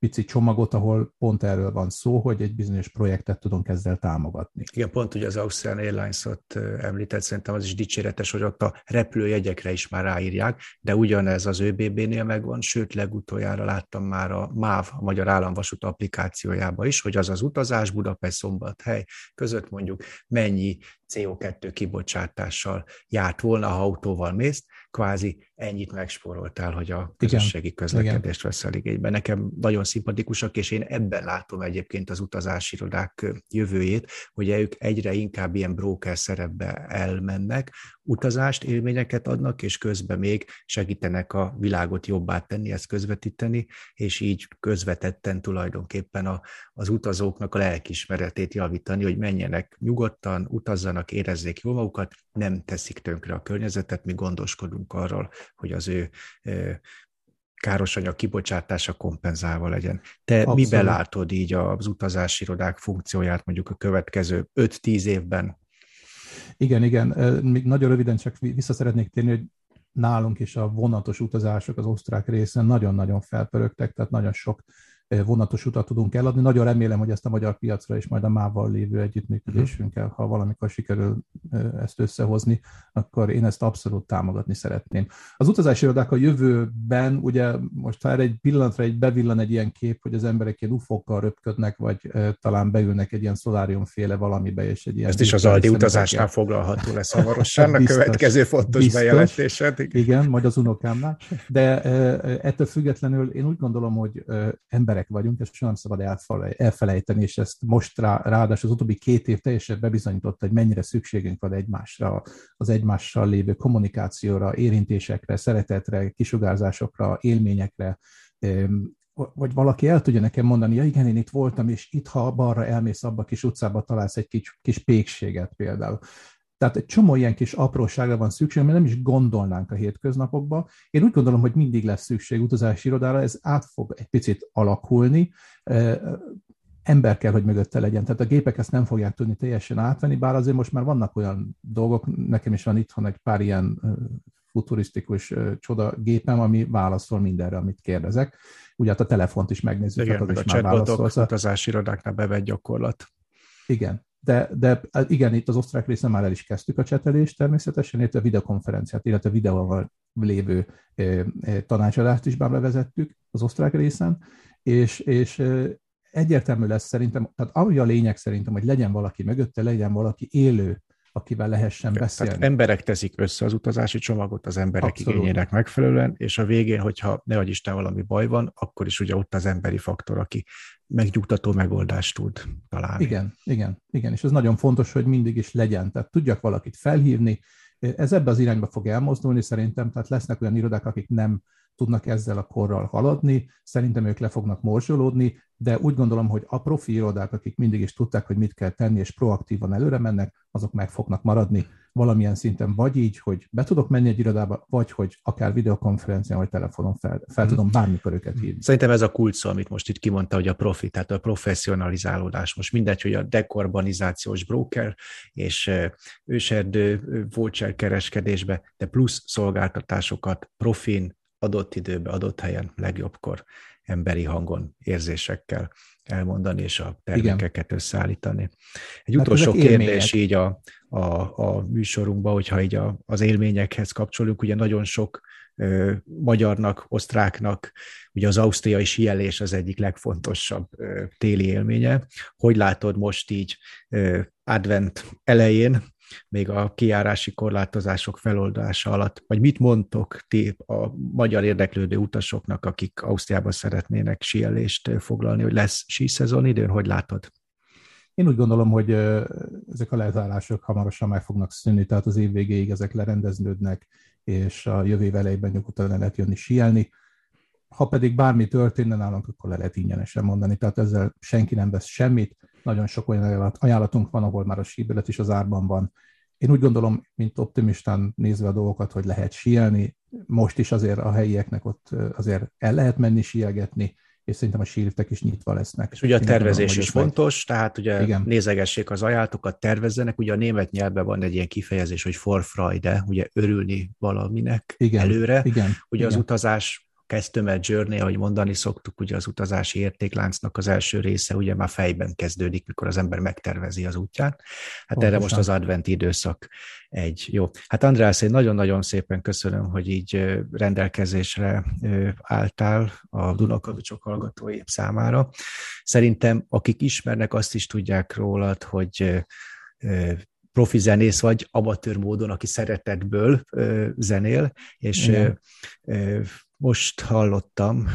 Speaker 4: pici csomagot, ahol pont erről van szó, hogy egy bizonyos projektet tudunk ezzel támogatni.
Speaker 2: Igen, pont ugye az Austrian Airlines-ot említett, szerintem az is dicséretes, hogy ott a repülőjegyekre is már ráírják, de ugyanez az ÖBB-nél megvan, sőt legutoljára láttam már a MÁV, a Magyar Államvasút applikációjába is, hogy az az utazás Budapest-Szombathely között mondjuk mennyi CO2 kibocsátással járt volna, ha autóval mész, kvázi ennyit megspóroltál, hogy a közösségi közlekedést veszel igénybe. Nekem nagyon szimpatikusak, és én ebben látom egyébként az utazási irodák jövőjét, hogy ők egyre inkább ilyen broker szerepbe elmennek, utazást, élményeket adnak, és közben még segítenek a világot jobbá tenni, ezt közvetíteni, és így közvetetten tulajdonképpen a, az utazóknak a lelkismeretét javítani, hogy menjenek nyugodtan, utazzanak, érezzék jól magukat, nem teszik tönkre a környezetet, mi gondoskodunk arról, hogy az ő káros anyag kibocsátása kompenzálva legyen. Te Abszolút. miben látod így az utazási irodák funkcióját mondjuk a következő 5-10 évben?
Speaker 4: Igen, igen. Még nagyon röviden csak vissza szeretnék térni, hogy nálunk is a vonatos utazások az osztrák részen nagyon-nagyon felpörögtek, tehát nagyon sok vonatos utat tudunk eladni. Nagyon remélem, hogy ezt a magyar piacra is majd a mával lévő együttműködésünkkel, ha valamikor sikerül ezt összehozni, akkor én ezt abszolút támogatni szeretném. Az utazási irodák a jövőben, ugye most ha egy pillanatra egy bevillan egy ilyen kép, hogy az emberek ilyen ufókkal röpködnek, vagy talán beülnek egy ilyen szoláriumféle valamibe, és egy ilyen...
Speaker 2: Ezt is az Aldi utazásnál foglalható lesz hamarosan, a következő fontos biztos, bejelentésed.
Speaker 4: Igen, majd az unokámnál. De ettől függetlenül én úgy gondolom, hogy emberek vagyunk, ezt nem szabad elfelejteni, és ezt most rá, ráadásul az utóbbi két év teljesen bebizonyította, hogy mennyire szükségünk van egymásra, az egymással lévő kommunikációra, érintésekre, szeretetre, kisugárzásokra, élményekre, vagy valaki el tudja nekem mondani, ja igen, én itt voltam, és itt, ha balra elmész abba a kis utcába, találsz egy kis, kis pékséget például. Tehát egy csomó ilyen kis apróságra van szükség, mert nem is gondolnánk a hétköznapokba. Én úgy gondolom, hogy mindig lesz szükség utazási irodára, ez át fog egy picit alakulni, ember kell, hogy mögötte legyen. Tehát a gépek ezt nem fogják tudni teljesen átvenni, bár azért most már vannak olyan dolgok, nekem is van itthon egy pár ilyen futurisztikus csoda gépem, ami válaszol mindenre, amit kérdezek. Ugye hát a telefont is megnézzük.
Speaker 2: Igen,
Speaker 4: hát
Speaker 2: az a chatbotok utazási irodáknál bevett gyakorlat.
Speaker 4: Igen, de, de igen, itt az osztrák részen már el is kezdtük a csetelést természetesen, illetve a videokonferenciát, illetve a videóval lévő tanácsadást is már bevezettük az osztrák részen, és, és egyértelmű lesz szerintem, tehát ami a lényeg szerintem, hogy legyen valaki mögötte, legyen valaki élő akivel lehessen beszélni.
Speaker 2: Tehát emberek teszik össze az utazási csomagot az emberek Abszolút. igényének megfelelően, és a végén, hogyha ne Isten valami baj van, akkor is ugye ott az emberi faktor, aki megnyugtató megoldást tud találni.
Speaker 4: Igen, igen, igen, és ez nagyon fontos, hogy mindig is legyen, tehát tudjak valakit felhívni, ez ebbe az irányba fog elmozdulni szerintem, tehát lesznek olyan irodák, akik nem tudnak ezzel a korral haladni, szerintem ők le fognak morzsolódni, de úgy gondolom, hogy a profi irodák, akik mindig is tudták, hogy mit kell tenni, és proaktívan előre mennek, azok meg fognak maradni valamilyen szinten, vagy így, hogy be tudok menni egy irodába, vagy hogy akár videokonferencián vagy telefonon fel, fel tudom mhm. bármikor őket hívni.
Speaker 2: Szerintem ez a kulcs amit most itt kimondta, hogy a profi, tehát a professzionalizálódás. Most mindegy, hogy a dekarbonizációs broker és őserdő voucher kereskedésbe, de plusz szolgáltatásokat profin, adott időben, adott helyen, legjobbkor emberi hangon, érzésekkel elmondani, és a termékeket Igen. összeállítani. Egy hát utolsó kérdés így a, a, a műsorunkban, hogyha így a, az élményekhez kapcsolunk, ugye nagyon sok ö, magyarnak, osztráknak, ugye az ausztriai síelés az egyik legfontosabb ö, téli élménye. Hogy látod most így ö, advent elején, még a kiárási korlátozások feloldása alatt, vagy mit mondtok ti a magyar érdeklődő utasoknak, akik Ausztriában szeretnének síelést foglalni, hogy lesz szezon időn, hogy látod?
Speaker 4: Én úgy gondolom, hogy ezek a lezárások hamarosan meg fognak szűnni, tehát az év végéig ezek lerendeződnek, és a jövő elejében nyugodtan le lehet jönni síelni. Ha pedig bármi történne nálunk, akkor le lehet ingyenesen mondani, tehát ezzel senki nem vesz semmit, nagyon sok olyan ajánlatunk van, ahol már a síbelet is az árban van. Én úgy gondolom, mint optimistán nézve a dolgokat, hogy lehet síelni. Most is azért a helyieknek ott azért el lehet menni síelgetni, és szerintem a sírtek is nyitva lesznek.
Speaker 2: És ugye a tervezés is fontos, majd... tehát ugye Igen. nézegessék az ajánlatokat, tervezzenek, ugye a német nyelvben van egy ilyen kifejezés, hogy forfreude, ugye örülni valaminek Igen. előre. Igen. Ugye Igen. az utazás customer journey, ahogy mondani szoktuk, ugye az utazási értékláncnak az első része ugye már fejben kezdődik, mikor az ember megtervezi az útját. Hát Pontosan. erre most az advent időszak egy jó. Hát András, én nagyon-nagyon szépen köszönöm, hogy így rendelkezésre álltál a Dunakavicsok hallgatói számára. Szerintem, akik ismernek, azt is tudják rólad, hogy profi zenész vagy, amatőr módon, aki szeretetből zenél, és Igen. Most hallottam,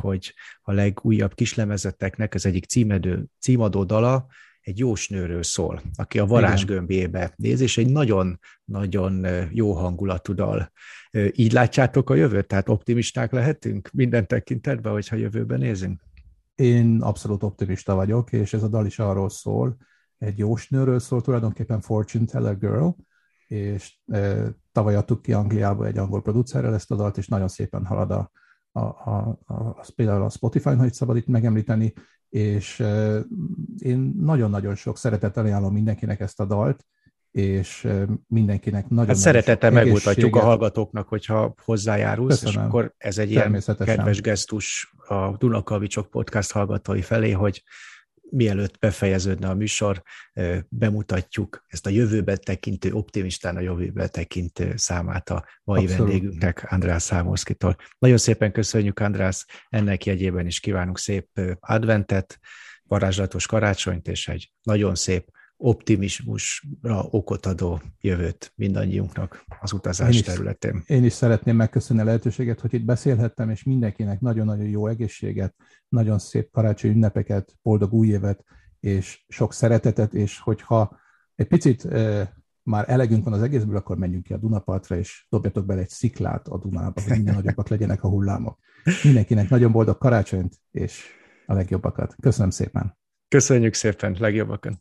Speaker 2: hogy a legújabb kislemezeteknek az egyik címedő, címadó dala egy jósnőről szól, aki a varázsgömbjébe néz, és egy nagyon-nagyon jó hangulatú dal. Így látjátok a jövőt? Tehát optimisták lehetünk minden tekintetben, hogyha jövőben nézünk?
Speaker 4: Én abszolút optimista vagyok, és ez a dal is arról szól, egy jósnőről szól, tulajdonképpen Fortune Teller Girl, és tavaly adtuk ki Angliába egy angol producerrel ezt a dalt, és nagyon szépen halad a, a, a, a, a például a Spotify-n, hogy szabad itt megemlíteni, és én nagyon-nagyon sok szeretettel ajánlom mindenkinek ezt a dalt, és mindenkinek nagyon
Speaker 2: hát szeretettel megmutatjuk a hallgatóknak, hogyha hozzájárulsz, Köszönöm. és akkor ez egy ilyen kedves gesztus a Dunakavicsok podcast hallgatói felé, hogy mielőtt befejeződne a műsor, bemutatjuk ezt a jövőbe tekintő, optimistán a jövőbe tekintő számát a mai Abszolút. vendégünknek, András Számorszkitól. Nagyon szépen köszönjük, András, ennek jegyében is kívánunk szép adventet, varázslatos karácsonyt, és egy nagyon szép optimizmusra okot adó jövőt mindannyiunknak az utazás én is, területén.
Speaker 4: Én is szeretném megköszönni a lehetőséget, hogy itt beszélhettem, és mindenkinek nagyon-nagyon jó egészséget, nagyon szép karácsonyi ünnepeket, boldog új évet, és sok szeretetet, és hogyha egy picit e, már elegünk van az egészből, akkor menjünk ki a Dunapartra, és dobjatok bele egy sziklát a Dunába, hogy minden nagyobbak legyenek a hullámok. Mindenkinek nagyon boldog karácsonyt, és a legjobbakat. Köszönöm szépen!
Speaker 2: Köszönjük szépen, legjobbakat!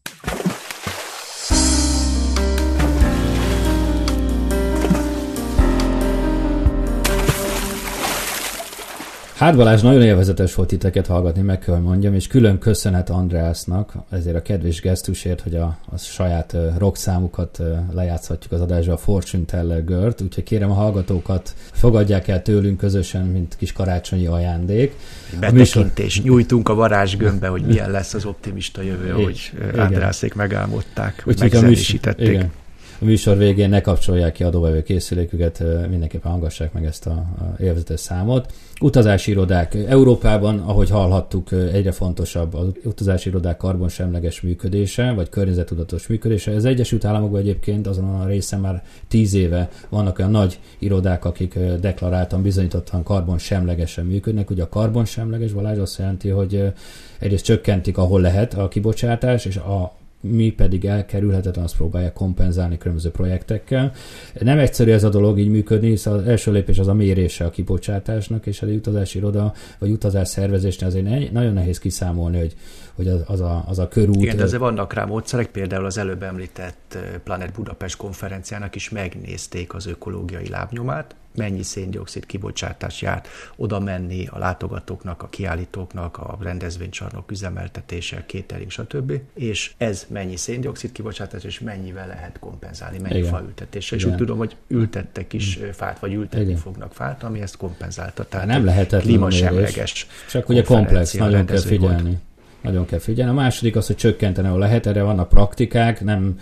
Speaker 3: Hát Balázs, nagyon élvezetes volt titeket hallgatni, meg kell mondjam, és külön köszönet Andreasnak ezért a kedves gesztusért, hogy a, a saját uh, rock számukat uh, lejátszhatjuk az adásba, a Fortune Teller Gört, úgyhogy kérem a hallgatókat, fogadják el tőlünk közösen, mint kis karácsonyi ajándék.
Speaker 2: Betekintés, műsor... nyújtunk a varázsgömbbe, hogy milyen lesz az optimista jövő, hogy Andrászék megálmodták,
Speaker 3: hogy megzenésítették. Igen a műsor végén ne kapcsolják ki adóvevő készüléküket, mindenképpen hallgassák meg ezt a, élvezetes számot. Utazási irodák. Európában, ahogy hallhattuk, egyre fontosabb az utazási irodák karbonsemleges működése, vagy környezetudatos működése. Ez Egyesült Államokban egyébként azon a részen már tíz éve vannak olyan nagy irodák, akik deklaráltan, bizonyítottan karbonsemlegesen működnek. Ugye a karbonsemleges Balázs azt jelenti, hogy egyrészt csökkentik, ahol lehet a kibocsátás, és a mi pedig elkerülhetetlen azt próbálják kompenzálni különböző projektekkel. Nem egyszerű ez a dolog így működni, hiszen az első lépés az a mérése a kibocsátásnak, és egy utazási iroda vagy utazás szervezésnél azért nagyon nehéz kiszámolni, hogy, hogy az, az, a, az a körút.
Speaker 2: Igen, de azért vannak rá módszerek, például az előbb említett Planet Budapest konferenciának is megnézték az ökológiai lábnyomát, mennyi széndiokszid kibocsátás járt oda menni a látogatóknak, a kiállítóknak, a rendezvénycsarnok üzemeltetése, catering, stb. És ez mennyi széndiokszid kibocsátás, és mennyivel lehet kompenzálni, mennyi Igen. faültetéssel. És Igen. úgy tudom, hogy ültettek is mm. fát, vagy ültetni Igen. fognak fát, ami ezt kompenzálta.
Speaker 3: Tehát nem lehetetlen klímasemleges. Csak ugye komplex, nagyon kell figyelni. Volt nagyon kell figyelni. A második az, hogy csökkenteni, ahol lehet, erre vannak praktikák, nem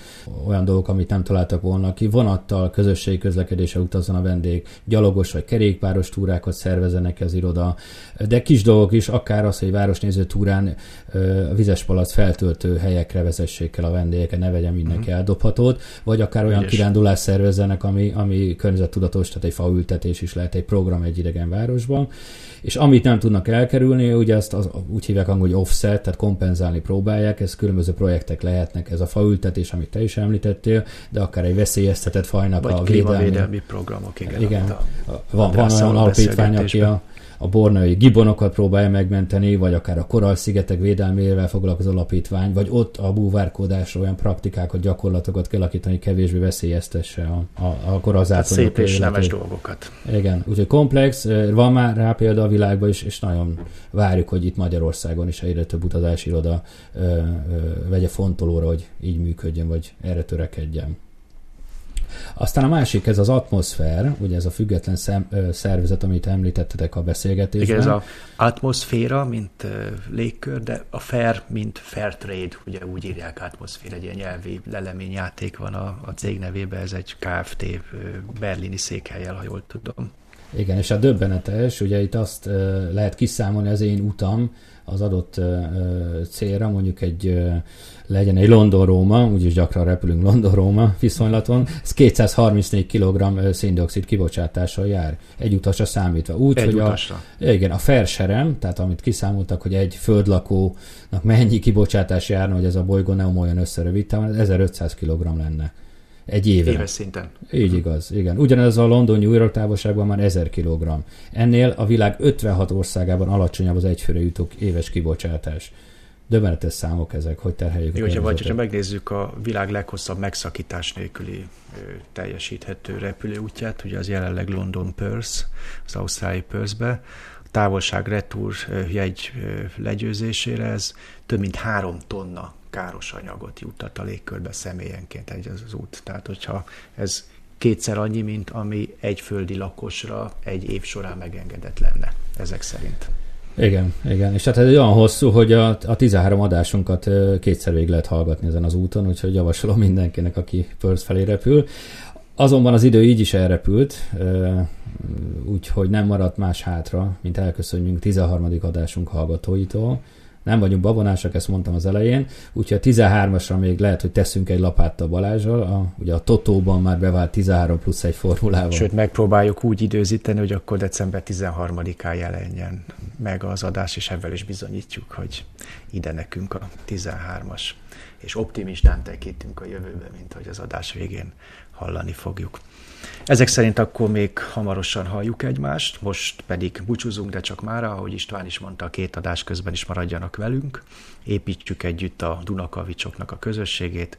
Speaker 3: olyan dolgok, amit nem találtak volna ki. Vonattal, közösségi közlekedése utazzon a vendég, gyalogos vagy kerékpáros túrákat szervezenek az iroda, de kis dolgok is, akár az, hogy városnéző túrán a vizes palac feltöltő helyekre vezessék el a vendégeket, ne vegyen mindenki mm. eldobhatót, vagy akár olyan Ügyes. kirándulás szervezzenek, ami, ami környezettudatos, tehát egy faültetés is lehet egy program egy idegen városban és amit nem tudnak elkerülni, ugye azt az, úgy hívják angol, hogy offset, tehát kompenzálni próbálják, ez különböző projektek lehetnek, ez a faültetés, amit te is említettél, de akár egy veszélyeztetett fajnak
Speaker 2: Vagy
Speaker 3: a
Speaker 2: védelmi. programok, igen.
Speaker 3: igen. A, van, van olyan alapítvány, aki a, a bornai gibonokat próbálja megmenteni, vagy akár a koralszigetek védelmével foglalkozó alapítvány, vagy ott a búvárkodásra olyan praktikákat, gyakorlatokat kialakítani, kevésbé veszélyeztesse a, a, a korallzátorok.
Speaker 2: Szép és nemes dolgokat.
Speaker 3: Igen, úgyhogy komplex, van már rá példa a világban is, és nagyon várjuk, hogy itt Magyarországon is egyre több utazási iroda ö, ö, vegye fontolóra, hogy így működjön, vagy erre törekedjen. Aztán a másik, ez az atmoszfér, ugye ez a független szem, ö, szervezet, amit említettetek a beszélgetésben. Igen,
Speaker 2: ez az atmoszféra, mint uh, légkör, de a fair, mint fair trade, ugye úgy írják atmoszfér, egy ilyen nyelvi leleményjáték van a, a cég nevében, ez egy KFT uh, berlini székhelyel, ha jól tudom.
Speaker 3: Igen, és a döbbenetes, ugye itt azt lehet kiszámolni az én utam az adott célra, mondjuk egy legyen egy London-Róma, úgyis gyakran repülünk London-Róma viszonylaton, ez 234 kg széndiokszid kibocsátással jár, egy utasra számítva. Úgy,
Speaker 2: egy
Speaker 3: hogy
Speaker 2: utasra.
Speaker 3: A, igen, a ferserem, tehát amit kiszámoltak, hogy egy földlakónak mennyi kibocsátás járna, hogy ez a bolygó ne omoljon össze rövid távon, 1500 kg lenne. Egy éve.
Speaker 2: Éves szinten.
Speaker 3: Így igaz, igen. Ugyanez a London New York távolságban már 1000 kg. Ennél a világ 56 országában alacsonyabb az egyfőre jutók éves kibocsátás. Döbbenetes számok ezek, hogy terheljük
Speaker 2: Jó, hogyha vagy, hogyha megnézzük a világ leghosszabb megszakítás nélküli teljesíthető repülőútját, ugye az jelenleg London Perth, az ausztráli Perthbe, a távolság retúr jegy legyőzésére ez több mint három tonna káros anyagot juttat a légkörbe személyenként egy az, az út. Tehát, hogyha ez kétszer annyi, mint ami egy földi lakosra egy év során megengedett lenne, ezek szerint.
Speaker 3: Igen, igen. És hát ez olyan hosszú, hogy a, a 13 adásunkat kétszer végig lehet hallgatni ezen az úton, úgyhogy javasolom mindenkinek, aki Perth felé repül. Azonban az idő így is elrepült, úgyhogy nem maradt más hátra, mint elköszönjünk 13. adásunk hallgatóitól. Nem vagyunk babonásak, ezt mondtam az elején, úgyhogy a 13-asra még lehet, hogy teszünk egy lapáttal Balázsral, a, ugye a Totóban már bevált 13 plusz egy formulával.
Speaker 2: Sőt, megpróbáljuk úgy időzíteni, hogy akkor december 13-án jelenjen meg az adás, és ebben is bizonyítjuk, hogy ide nekünk a 13-as. És optimistán tekintünk a jövőbe, mint hogy az adás végén hallani fogjuk. Ezek szerint akkor még hamarosan halljuk egymást, most pedig búcsúzunk, de csak mára, ahogy István is mondta, a két adás közben is maradjanak velünk, építjük együtt a Dunakavicsoknak a közösségét,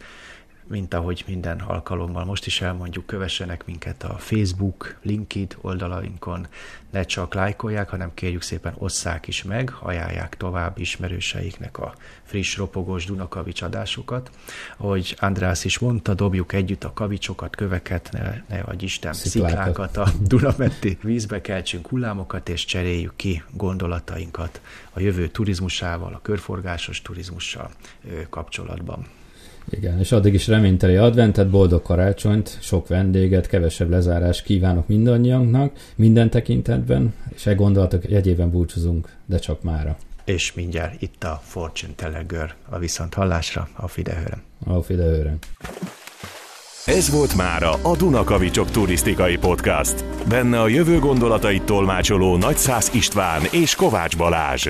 Speaker 2: mint ahogy minden alkalommal most is elmondjuk, kövessenek minket a Facebook, LinkedIn oldalainkon, ne csak lájkolják, hanem kérjük szépen osszák is meg, ajánlják tovább ismerőseiknek a friss, ropogós Dunakavics adásokat. Ahogy András is mondta, dobjuk együtt a kavicsokat, köveket, ne, ne vagy Isten, sziklákat, sziklákat a Dunamenti vízbe keltsünk hullámokat, és cseréljük ki gondolatainkat a jövő turizmusával, a körforgásos turizmussal kapcsolatban.
Speaker 3: Igen, és addig is reményteli adventet, boldog karácsonyt, sok vendéget, kevesebb lezárás kívánok mindannyiunknak, minden tekintetben, és egy gondolatok jegyében búcsúzunk, de csak mára.
Speaker 2: És mindjárt itt a Fortune Teller a viszont hallásra, a Fidehőre.
Speaker 3: A Fidehőre.
Speaker 1: Ez volt mára a Dunakavicsok turisztikai podcast. Benne a jövő gondolatait tolmácsoló Nagyszász István és Kovács Balázs.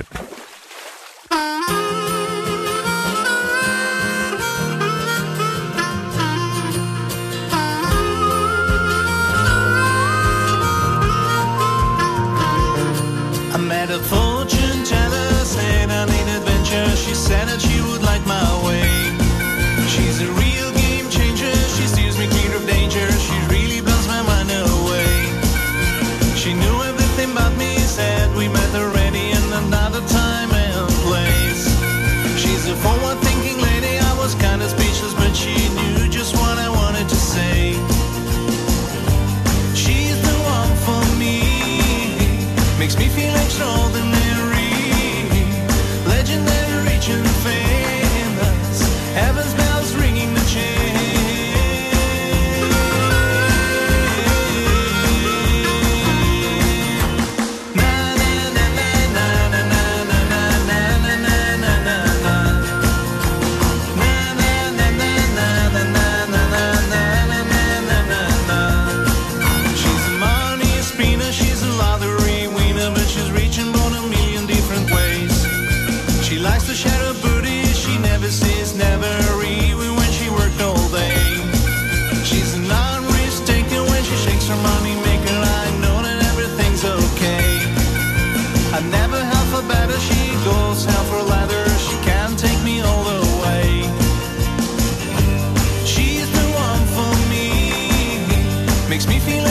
Speaker 1: Teller girl